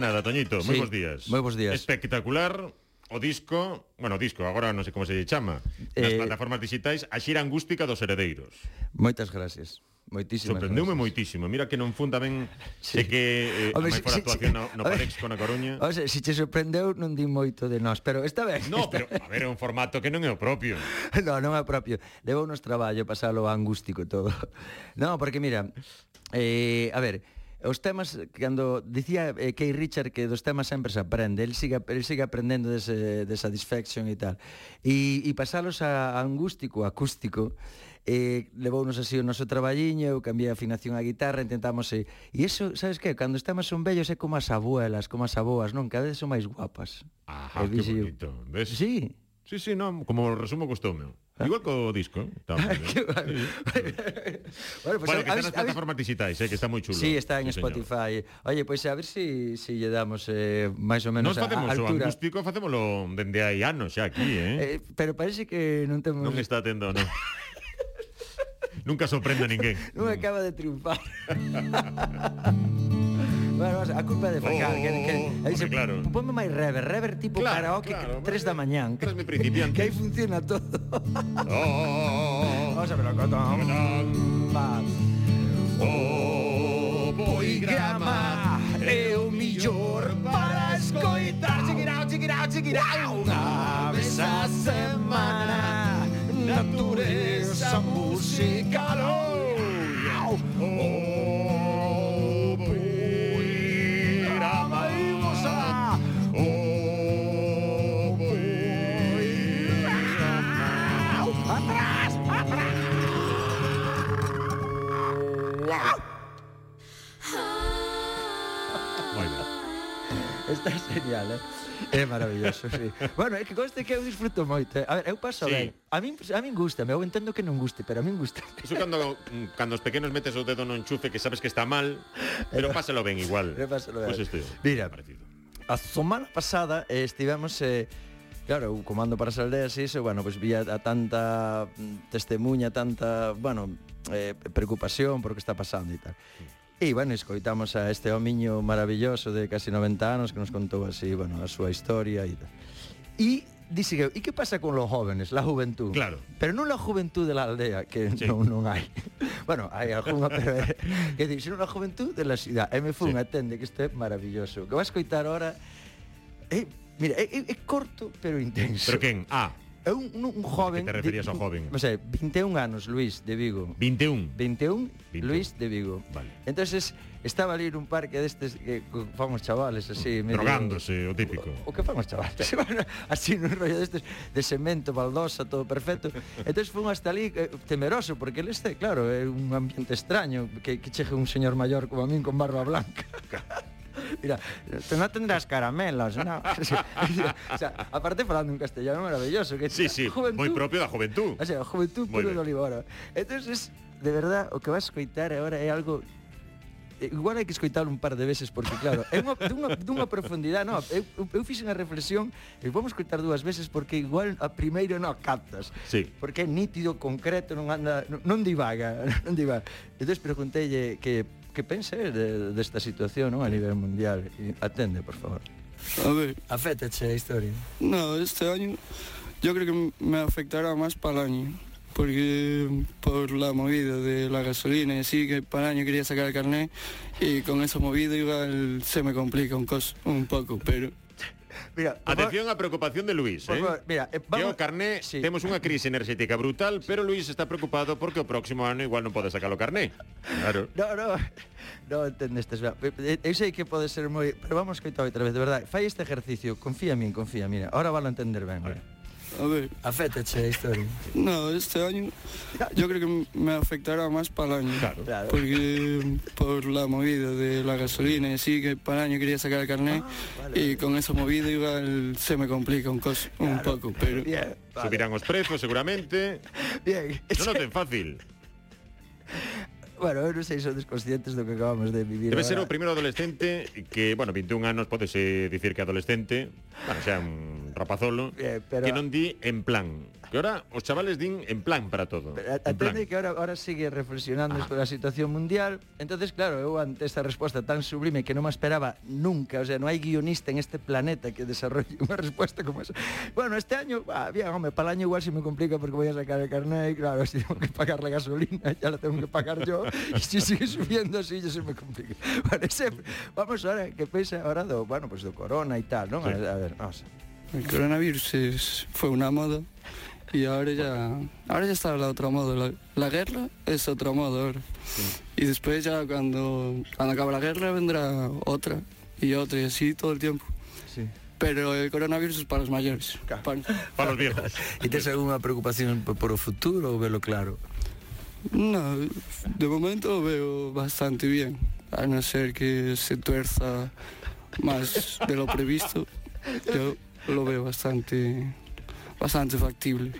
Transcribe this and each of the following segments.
Nada, Toñito, moi sí, bons días. Moi bons días. Espectacular o disco, bueno, disco, agora non sei como se lle chama, nas eh, plataformas digitais, a xira angústica dos heredeiros. Moitas gracias. Moitísimas Sorprendeume gracias. moitísimo. Mira que non fun tamén sí. sei que eh, Home, a maior si, actuación si, no, no Parex con a Coruña. O sea, se si che sorprendeu non di moito de nós, pero esta vez... No, esta... pero a ver, é un formato que non é o propio. no, non é o propio. Levou nos traballo pasalo angústico todo. No, porque mira, eh, a ver, os temas, cando dicía eh, Kay Richard que dos temas sempre se aprende, el sigue, el sigue aprendendo dese, de satisfaction e tal. E, e pasalos a, a angústico, acústico, eh, levounos así o noso traballiño, eu cambiei a afinación á guitarra, intentamos... Eh, e, e iso, sabes que? Cando os temas son vellos é como as abuelas, como as aboas, non? Cada vez son máis guapas. Ajá, e, que bonito. Ves? Sí. Sí, sí, non, como resumo costoume. Eh? Igual co disco. Eh? bueno, bueno, pues, bueno, que está nas plataformas digitais, eh, que está moi chulo. Sí, está en Spotify. Señor. Oye, pois pues, a ver si si lle damos eh, máis ou menos Nos facemos a, a altura. Nos facemos o facémolo dende hai anos xa aquí, eh? eh pero parece que non temos Non está atendo, non. Nunca sorprende a ninguén. non acaba de triunfar. Bueno, a culpa é de Facal, oh, que, que, oh, oh, aí dice, claro. ponme máis rever, rever tipo claro, karaoke claro, 3 da mañán. Que, que aí funciona todo. Oh, oh, oh. oh Vamos a ver, con Va. O poigrama é o millor para escoitar Chiquirao, chiquirao, chiquirao Unha vez a semana Natureza, música está genial, eh? É maravilloso, sí. Bueno, é que conste que eu disfruto moito. Eh? A ver, eu paso sí. ben. A min a min gusta, eu entendo que non guste, pero a min gusta. Iso cando cando os pequenos metes o dedo no enchufe que sabes que está mal, pero pásalo ben igual. Pero pásalo ben. Pois pues Mira, parecido. a semana pasada eh, estivemos eh, Claro, eu comando para as aldeas e iso, bueno, pois pues, vía a tanta testemunha, tanta, bueno, eh, preocupación por o que está pasando e tal. Sí. E, bueno, escoitamos a este homiño maravilloso de casi 90 anos que nos contou así, bueno, a súa historia e tal. E dixe que, e que pasa con los jóvenes, la juventud? Claro. Pero non la juventud de la aldea, que sí. non, non hai. Bueno, hai alguna, pero é, que dixen la juventud de la ciudad. E me fun, sí. atende, que isto é maravilloso. Que vas coitar ahora... É, mira, é, é, é corto, pero intenso. Pero quen? Ah, É un, un, un joven... Que te referías de, ao joven? Non sei, 21 anos, Luís, de Vigo. 21? 21, 21. Luís de Vigo. Vale. entonces estaba ali un parque destes que famos chavales así... Medio, Drogándose, o típico. O, o que famos chavales, bueno, así nun rollo destes, de cemento, baldosa, todo perfecto. entonces fun hasta ali eh, temeroso, porque el este, claro, é un ambiente extraño, que, que chegue un señor maior como a min con barba blanca. Mira, tú no tendrás caramelos, ¿no? o sea, aparte falando un castellano maravilloso. Que sí, sí, juventud, moi propio da juventud. O sea, juventud puro de Olivora. Entonces, de verdad, o que vas a coitar agora é algo igual hai que escoitalo un par de veces porque claro, é unha dunha dunha profundidade, no, eu, eu fixen a reflexión e vamos escoitar dúas veces porque igual a primeiro non captas. Sí. Porque é nítido, concreto, non anda non, non divaga, non divaga. Entonces pregunteille que que pensa él de, desta situación non a nivel mundial. Atende, por favor. A ver, Afétache a historia. no, este año yo creo que me afectará más para el año. Porque por la movida de la gasolina y así, que para el año quería sacar el carnet y con esa movida igual se me complica un, cos, un poco, pero Mira, Atención á preocupación de Luís, eh? Favor, mira, eh, vamos... Yo, Carné, sí. temos unha crise enerxética brutal, pero Luís está preocupado porque o próximo ano igual non pode sacar o carné. Claro. No, no, no entendestes. Eh, eh, eu sei que pode ser moi... Pero vamos coitar outra vez, de verdade. Fai este ejercicio, confía en min, confía, mira. Ahora valo a entender ben, mira. A ver, Afétache a historia. no, este año yo creo que me afectará más para el año. Claro. Claro. Porque por la movida de la gasolina y así, que para el año quería sacar el carnet y con esa movida igual se me complica un, cos, un poco, pero Bien, vale. Subirán os prezos seguramente. Bien. Non o ten fácil. Bueno, eu non sei se sodes conscientes do que acabamos de vivir Debe ser o primeiro adolescente que, bueno, 21 anos podese dicir que adolescente, bueno, xa un rapazolo, eh, pero, que non di en plan. Que ahora os chavales din en plan para todo. Pero, en atende plan. que ahora, ahora sigue reflexionando ah. sobre a situación mundial. Entonces, claro, eu ante esta resposta tan sublime que non me esperaba nunca, o sea, non hai guionista en este planeta que desarrolle unha resposta como esa. Bueno, este año, ah, bien, home, para el año igual se me complica porque voy a sacar el carnet y claro, si tengo que pagar la gasolina, ya la tengo que pagar yo. Y si sigue subiendo así, ya se me complica. Bueno, ese, vamos ahora, que pesa ahora do, bueno, pues do corona y tal, non? Sí. A, a ver, vamos. A ver. El coronavirus es- fue una moda y ahora ya, ahora ya está la otra moda. La, la guerra es otra moda ahora. Y después ya cuando, cuando acabe la guerra vendrá otra y otra y así todo el tiempo. sí. Pero el coronavirus es para los mayores. Claro. Para- Para los viejos. E tes algunha preocupación por, por o futuro ou velo claro? No, de momento lo veo bastante bien, a no ser que se tuerza más de lo previsto. Yo lo veo bastante bastante factible.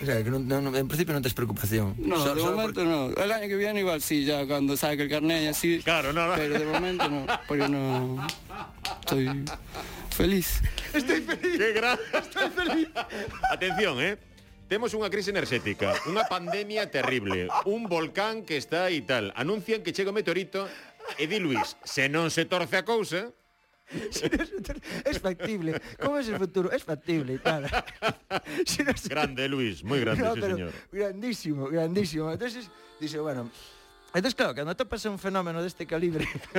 O sea, que non, non, en principio non tes preocupación. No, só, de só momento no. El año que viene igual sí, ya cuando saque el carnet y así. Claro, no, no. Pero de momento no, porque no... Estoy feliz. Estoy feliz. Qué gran... Estoy feliz. Atención, eh. Temos unha crise enerxética, unha pandemia terrible, un volcán que está aí tal. Anuncian que chega o meteorito e di Luis, se non se torce a cousa, es factible. ¿Cómo es el futuro? Es factible y tal. grande, Luis, muy grande, no, sí, señor. Grandísimo, grandísimo. Entonces, dice, bueno. Entonces, claro, cuando te pasa un fenómeno de este calibre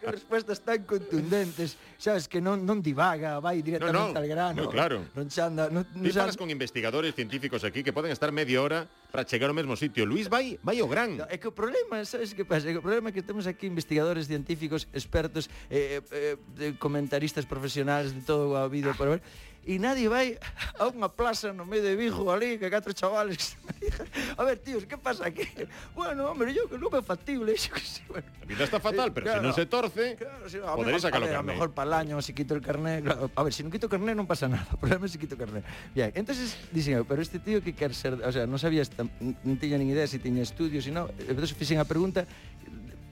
que respuestas tan contundentes, sabes, que non, non divaga, vai directamente no, no, al grano. No, claro. Non chanda, non, non, Ti con investigadores científicos aquí que poden estar media hora para chegar ao mesmo sitio. Luis vai, vai ao gran. É que o problema, sabes que pasa? É que o problema é que temos aquí investigadores científicos, expertos, eh, eh, comentaristas profesionales de todo o habido por ver, e nadie vai a unha plaza no medio de Vigo ali, que catro chavales se a ver, tíos, que pasa aquí? Bueno, hombre, yo que non é factible, yo que sé, bueno. A vida está fatal, pero se Claro. non se torce, Claro, si no, a poderéis sacar o a A carné. mejor para el año, si quito el carnet, claro, a ver, si no quito carnet non pasa nada, o problema é si quito carnet. Bien, entonces dixen, eu, pero este tío que quer ser, o sea, non sabía, esta, non tiña nin idea se tiña estudios, sino, e se fixen a pregunta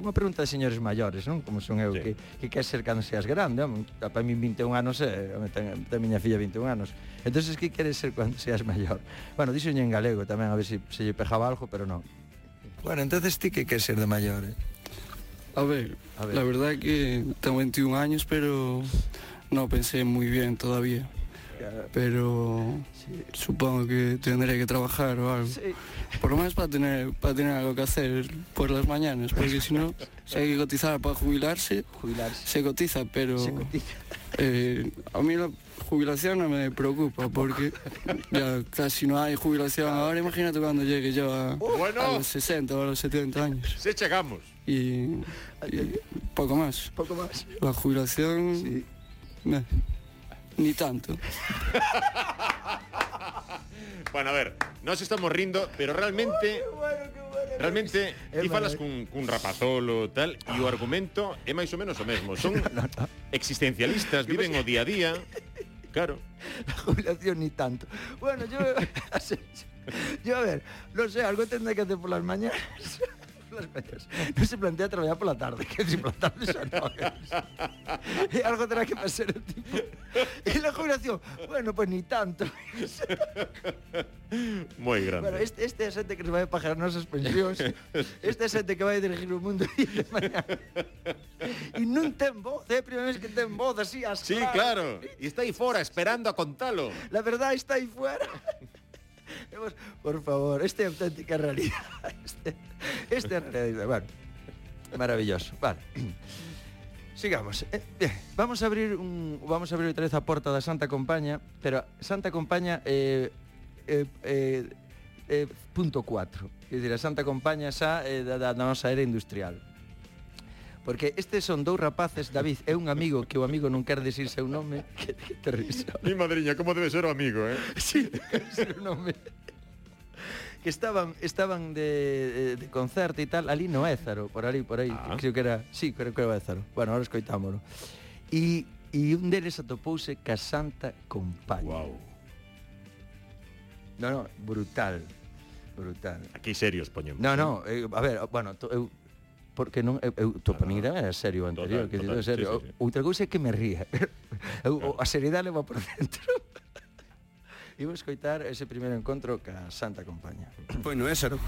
unha pregunta de señores maiores, non? Como son eu, sí. que, que quer ser cando seas grande, home, para min 21 anos, eh, ten, ten miña filla 21 anos. Entón, que queres ser cando seas maior? Bueno, dixo en galego tamén, a ver se, se lle pejaba algo, pero non. Bueno, entonces ti que queres ser de maior, eh? A ver, a ver, la verdad que tengo 21 años, pero no pensé muy bien todavía. Pero Sí. supongo que tendré que trabajar o algo. Sí. Por lo menos para tener, para tener algo que hacer por las mañanas, porque si no, si hay que cotizar para jubilarse, Jubilarse. se cotiza, pero Se cotiza. eh, a mí la jubilación no me preocupa, porque ya casi no hay jubilación ahora. Imagínate cuando llegue yo a, Bueno. a los 60 o a los 70 años. se chegamos. Y, y poco más. Poco más. La jubilación, Sí. Ni tanto. bueno, a ver, nos estamos rindo, pero realmente... Oh, qué bueno, qué bueno, realmente, ti bueno. falas cun, eh. cun rapazolo tal E o argumento é máis ou menos o mesmo. Son existencialistas, viven o día a día. Claro. La jubilación ni tanto. Bueno, yo... yo a ver, no sé, algo tendré que hacer por las mañanas. Las. No se plantea trabajar por la tarde, que decir, por la tarde ya no. Y algo tendrá que pasar el tipo. Y la jubilación, bueno, pues ni tanto. Moi grande. Bueno, este, este é a xente que nos vai a pagar nosas pensións. Este é a xente que vai dirigir o mundo día de mañana. Non ten voz, é a primeira vez que ten voz así as Sí, claro. E está aí fora esperando a contalo. La verdad está ahí fuera. Por favor, esta é auténtica realidad. Este, Este bueno, maravilloso. Vale. Sigamos. Eh, bien, vamos a abrir un vamos a abrir outra vez a porta da Santa Compaña, pero Santa Compaña eh, eh, eh, eh, punto 4. Quer dizer, a Santa Compaña xa eh, da, da nosa era industrial. Porque estes son dous rapaces, David, é un amigo que o amigo non quer decir seu nome, que, que te risa. Mi madriña, como debe ser o amigo, eh? Sí, ser o nome que estaban estaban de, eh, de concerto e tal ali no Ézaro, por ali, por aí, ah. creo que era, sí, creo que era Ézaro. Bueno, ahora escoitámolo. E e un deles atopouse ca Santa Compaña. Wow. No, no, brutal. Brutal. Aquí serios poñemos. No, no, eh, a ver, bueno, to, eu porque non eu, eu to ah, para min era serio anterior, total, que total, serio. Sí, sí, sí. Outra cousa é que me ría. Eu, claro. a seriedade leva por dentro. Imos escoitar ese primeiro encontro ca Santa Compaña. Pois no Ésaro.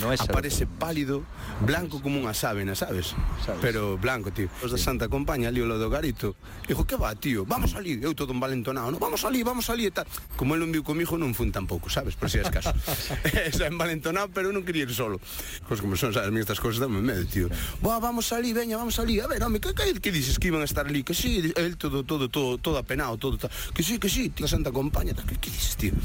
No Ésaro. Aparece pálido, blanco como unha sábena, sabes? sabes? Pero blanco, tío. Os da Santa Compaña, ali lo do garito. Dijo, que va, tío? Vamos a ali. Eu todo envalentonado, non? no? Vamos a ali, vamos a ali e tal. Como el non viu comigo, non fun tampouco, sabes? Por si es caso. Esa envalentonado, pero non quería ir solo. Pois como son, sabes, estas cosas dame medo, tío. Boa, vamos a ali, veña, vamos a ali. A ver, home, que, que, que dices que iban a estar ali? Que sí, el todo, todo, todo, todo apenado, todo, tal. Que sí, que sí, tío. Santa Compaña, tal, que, que Steve.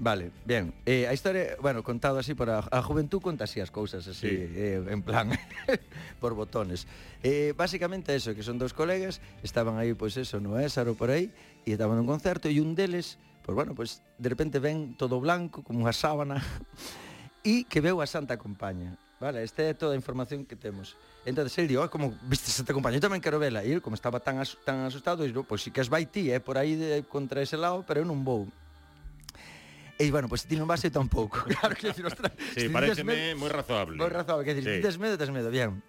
Vale, bien. Eh, a historia, bueno, contado así para a juventud conta así as cousas así, sí. eh, en plan por botones. Eh, basicamente eso, que son dous colegas, estaban aí pois pues eso, no Ésaro por aí e estaban nun concerto e un deles, pois bueno, pois de repente ven todo blanco como unha sábana e que veu a Santa Compaña. Vale, esta é toda a información que temos. Entonces el dio, como viste Santa Compaña, eu tamén quero vela. E ele, como estaba tan, as, tan asustado, dixo, pois si que as vai ti, é eh, por aí de, contra ese lado, pero eu non vou. E, bueno, pois pues, ti non vas, eu tampouco. Claro que decir, ostras, sí, si pareceme moi razoable. Moi razoable, que decir, sí. tes medo, tes medo, bien.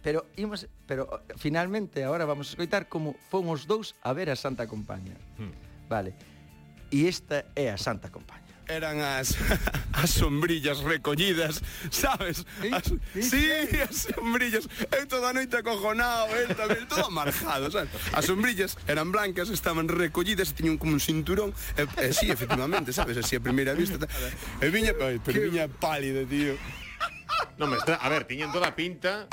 Pero imos, pero finalmente agora vamos a escoitar como fomos dous a ver a Santa Compaña. Hmm. Vale. E esta é a Santa Compaña eran as as sombrillas recollidas, sabes? As, sí, as sombrillas. Eu toda a noite acojonado, el tamén, todo amarjado, sabes? As sombrillas eran blancas, estaban recollidas e tiñan como un cinturón. E, e sí, efectivamente, sabes? Así a primeira vista. Ta... E viña, pero viña pálida, tío. No, me está... A ver, tiñen toda a pinta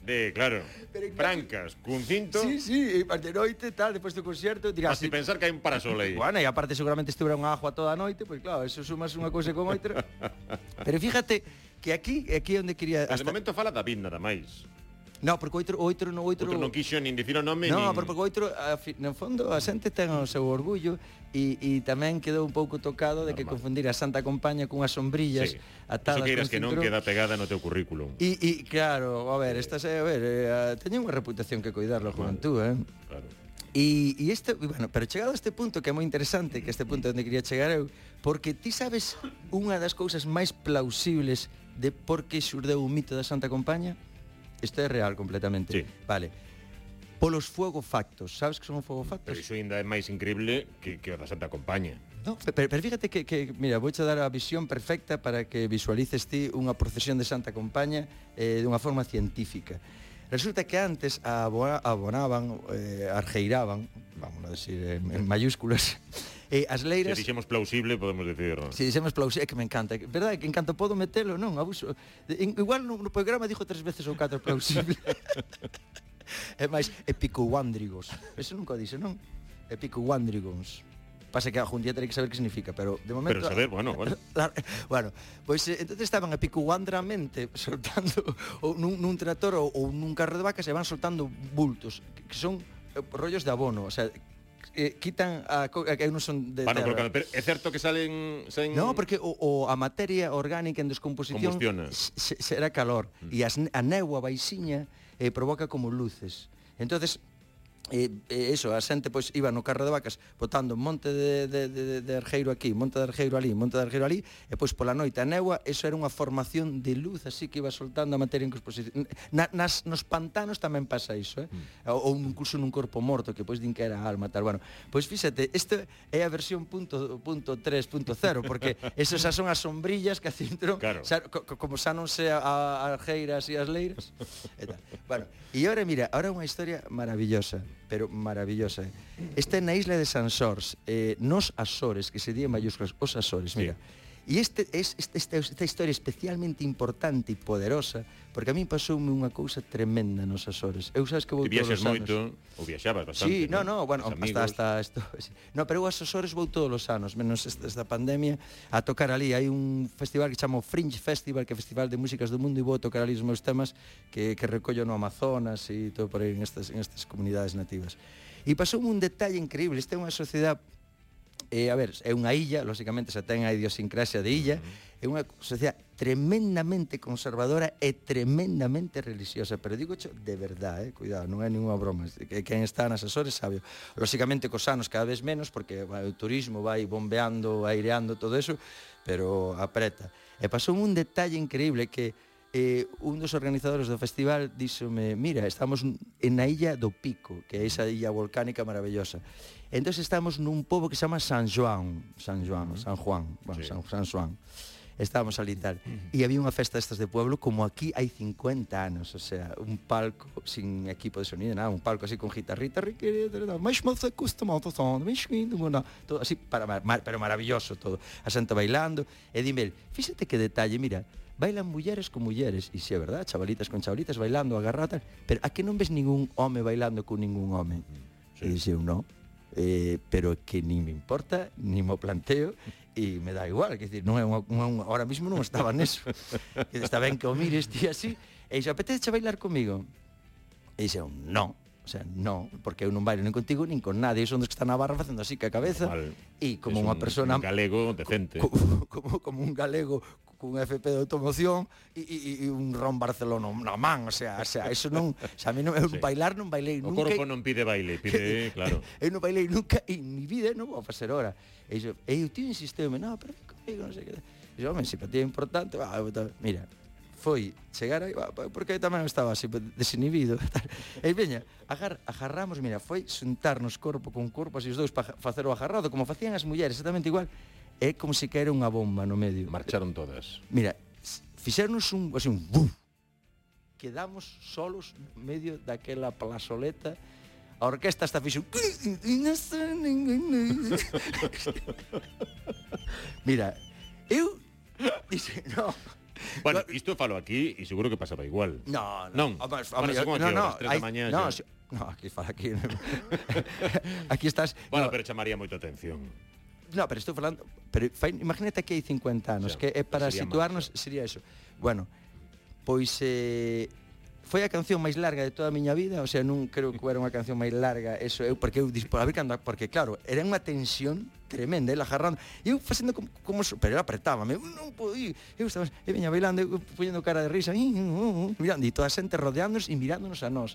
De, claro, pero, brancas, cun cinto. Sí, sí, eh, de noite, tal, depois do concerto dirás, Así pensar que hai un parasol aí. Bueno, e aparte seguramente estuvera unha agua toda a noite Pois pues, claro, eso sumas unha cousa con outra. Pero fíjate que aquí, aquí é onde quería hasta... De momento fala David nada máis. No, porque outro, outro, no outro, outro non quixo nin dicir o nome No, nin... porque outro, a, no fondo, a xente ten o seu orgullo e, e tamén quedou un pouco tocado de Normal. que confundir a Santa Compaña cunhas sombrillas sí. atadas Eso que, que non queda pegada no teu currículum E, e claro, a ver, estas a ver, eh, teñen unha reputación que cuidar a juventud, eh? Claro. E, e este, bueno, pero chegado a este punto que é moi interesante, que este punto onde quería chegar eu, porque ti sabes unha das cousas máis plausibles de por que xurdeu o mito da Santa Compaña? Isto é real completamente. Sí. Vale polos fuego factos. Sabes que son fuego factos? Pero iso ainda é máis increíble que, que o da Santa Compaña. No, pero, pero fíjate que, que, mira, vou dar a visión perfecta para que visualices ti unha procesión de Santa Compaña eh, dunha forma científica. Resulta que antes abonaban, eh, argeiraban, vamos a decir en, en mayúsculas, eh, as leiras... Se dixemos plausible, podemos decir, Si Se dixemos plausible, que me encanta. Verdade, que encanto podo metelo, non? Abuso. En, igual no, no programa dixo tres veces ou catro plausible. é máis epicouándrigos. Eso nunca dice, non? Epicouándrigons. Pasa que algún día terei que saber que significa, pero de momento... Pero saber, bueno, bueno. bueno, pois pues, entonces estaban apicuandramente soltando ou nun, nun trator ou, ou nun carro de vacas e van soltando bultos, que son eh, rollos de abono, o sea, eh, quitan a, a eu non son de Van colocando, pero é certo que salen, salen... No, porque o, o a materia orgánica en descomposición se, será calor mm. e as, a neua baixiña eh, provoca como luces. Entonces e, e eso, a xente pois iba no carro de vacas botando un monte de, de, de, de arjeiro aquí, monte de arjeiro ali, monte de arjeiro ali, e pois pola noite a neua, eso era unha formación de luz así que iba soltando a materia en composición Na, nas, nos pantanos tamén pasa iso, eh? Mm. ou, Ou un curso nun corpo morto que pois din que era a alma tal. Bueno, pois fíxate, isto é a versión punto, punto 3.0 porque eso xa son as sombrillas que acintron, claro. xa, co, como xa non se a, a arjeiras e as leiras. E tal. Bueno, e agora mira, agora unha historia maravillosa pero maravillosa. Eh. Está na isla de Sansors, eh, nos Azores, que se di en mayúsculas, os Azores, mira. E este, este, esta, esta historia especialmente importante e poderosa, porque a mí pasoume unha cousa tremenda nos Azores. Eu sabes que vou todos os anos. moito, ou viaxabas bastante. Sí, non, non, no, bueno, hasta, hasta esto. Sí. No, pero eu aos Azores vou todos os anos, menos esta, esta pandemia, a tocar ali. Hai un festival que chamo Fringe Festival, que é Festival de Músicas do Mundo, e vou tocar ali os meus temas que, que recollo no Amazonas e todo por aí en estas, en estas comunidades nativas. E pasoume un detalle increíble. Esta é unha sociedade eh, a ver, é unha illa, lóxicamente xa ten a idiosincrasia de illa, é unha sociedade tremendamente conservadora e tremendamente religiosa, pero digo cho de verdade, eh? cuidado, non é ninguna broma, que quen está en asesores sabe. Lóxicamente cos anos cada vez menos porque vai, o turismo vai bombeando, aireando todo eso, pero apreta. E pasou un detalle increíble que eh, un dos organizadores do festival díxome, mira, estamos en na illa do Pico, que é esa illa volcánica maravillosa. Entón estamos nun pobo que se chama San Joan, San Joan, uh -huh. San Juan, bueno, sí. San, San Juan. Estábamos ali tal. Uh -huh. E había unha festa destas de pueblo como aquí hai 50 anos, o sea, un palco sin equipo de sonido, nada, un palco así con guitarrita, máis moza custa moza son, todo así, para, mar, pero maravilloso todo, a xente bailando, e dime, fíxate que detalle, mira, bailan mulleres con mulleres, e si é verdad, chavalitas con chavalitas bailando, agarrata, pero a que non ves ningún home bailando con ningún home? Mm, sí. E dixen, non, eh, pero que nin me importa, nin mo planteo e me dá igual, que decir, non é unha, unha, unha ahora mesmo non estaba neso. que Está ben que o mires ti así, e dixo, apetece bailar comigo? E un non, o sea, non, porque eu non bailo nin contigo nin con nadie, son dos que están na barra facendo así que a cabeza Normal. e como unha un, persona un galego decente. Co, co, como como un galego cun FP de automoción e, e, e un ron Barcelona na man, o sea, o sea, eso non, xa a mí non eu sí. bailar non bailei nunca. O corpo non pide baile, pide, claro. eu non bailei nunca en mi vida, non vou facer hora. E eu, eu tío insisteu-me, non, pero comigo, non sei que. E eu, home, é importante, va, eu, mira, foi chegar aí, porque tamén estaba así desinhibido. Tal. E veña, agar, agarramos, mira, foi xuntarnos corpo con corpo así os dous para facer o agarrado, como facían as mulleres, exactamente igual é como se caera unha bomba no medio. Marcharon todas. Mira, fixernos un, así, un buf, quedamos solos no medio daquela plazoleta a orquesta está fixo mira eu dixe no Bueno, isto falo aquí e seguro que pasaba igual. No, no. Non, mas, a, bueno, no, no, hai, mañá, no, si, no, aquí fala aquí. aquí estás. Bueno, no. pero chamaría moito atención. No, pero estou falando, pero fai, imagínate que hai 50 anos, xa, que é para sería situarnos máis, sería eso. Bueno, pois eh, foi a canción máis larga de toda a miña vida, o sea, non creo que era unha canción máis larga, eso eu porque eu dispo a ver cando porque claro, era unha tensión tremenda, ela jarrando, e eu facendo como, como pero ela apretaba, eu non podía, eu estaba, e veña bailando, eu poñendo cara de risa, i, uh, uh, mirando, e toda a xente rodeándonos e mirándonos a nós.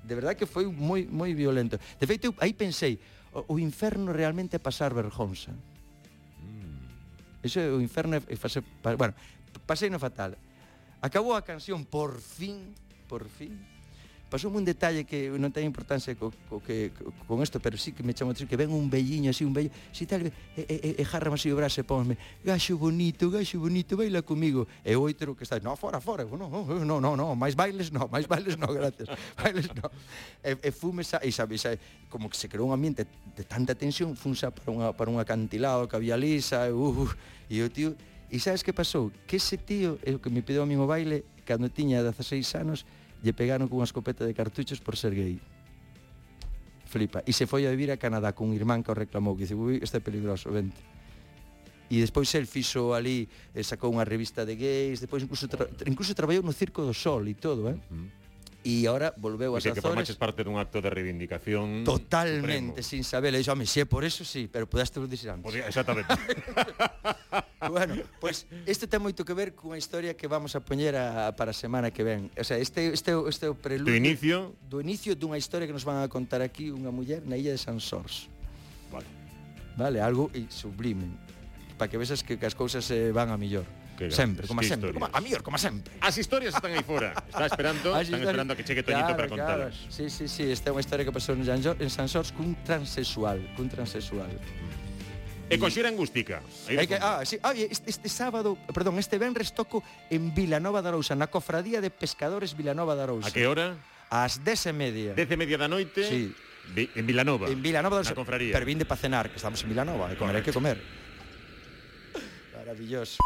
De verdade que foi moi moi violento. De feito, eu aí pensei, o, o inferno realmente é pasar vergonza. Mm. Ese é o inferno é facer... Bueno, pasei no fatal. Acabou a canción por fin, por fin, pasou un detalle que non ten importancia co, co que co, con isto, pero sí que me chamo que ven un velliño así, un vello, si tal, e, e, e jarrame así o brazo e ponme, gaxo bonito, gaxo bonito, baila comigo. E outro que está, no, fora, fora, no, no, no, no, máis bailes no, máis bailes no, gracias, bailes no. E, e fume, sa, e sabe, sabe, como que se creou un ambiente de tanta tensión, funsa para unha, para un acantilado que había lisa, e, uh, uh, e o tío, e sabes que pasou? Que ese tío, é o que me pediu a mí o baile, cando tiña 16 anos, lle pegaron cunha escopeta de cartuchos por ser gay flipa. E se foi a vivir a Canadá cun irmán que o reclamou, que dice, ui, este é peligroso, vente. E despois el fixo ali, eh, sacou unha revista de gays, despois incluso, tra incluso traballou no Circo do Sol e todo, eh? Uh -huh e agora volveu ás Azores. que formaches parte dun acto de reivindicación totalmente supremo. sin saber, e dixo, home, se é por eso sí, pero podaste lo dixer antes. Podía, exactamente. bueno, pois pues, isto ten moito que ver cunha historia que vamos a poñer a, para a semana que ven. O sea, este este este é o preludio do inicio do inicio dunha historia que nos van a contar aquí unha muller na illa de Sansors. Vale. Vale, algo sublime para que vexas que as cousas se van a millor. Que sempre, como sempre, como, a mellor, como sempre. As historias están aí fora. Está esperando, As están historias... esperando que chegue Toñito claro, para contalas. Claro. Sí, sí, sí, esta é unha historia que pasou en Sansors cun transexual, cun transexual. E con Xira Angústica. Que, ah, sí, ah, este, este sábado, perdón, este venres toco en Vilanova da Arousa, na cofradía de pescadores Vilanova da Arousa. A que hora? Ás dez e media. Dez e media da noite? Sí. Vi, en Vilanova. En Vilanova da Arousa. Na confraría. Pero vinde para cenar, que estamos en Vilanova, e comer, hai que comer. Maravilloso.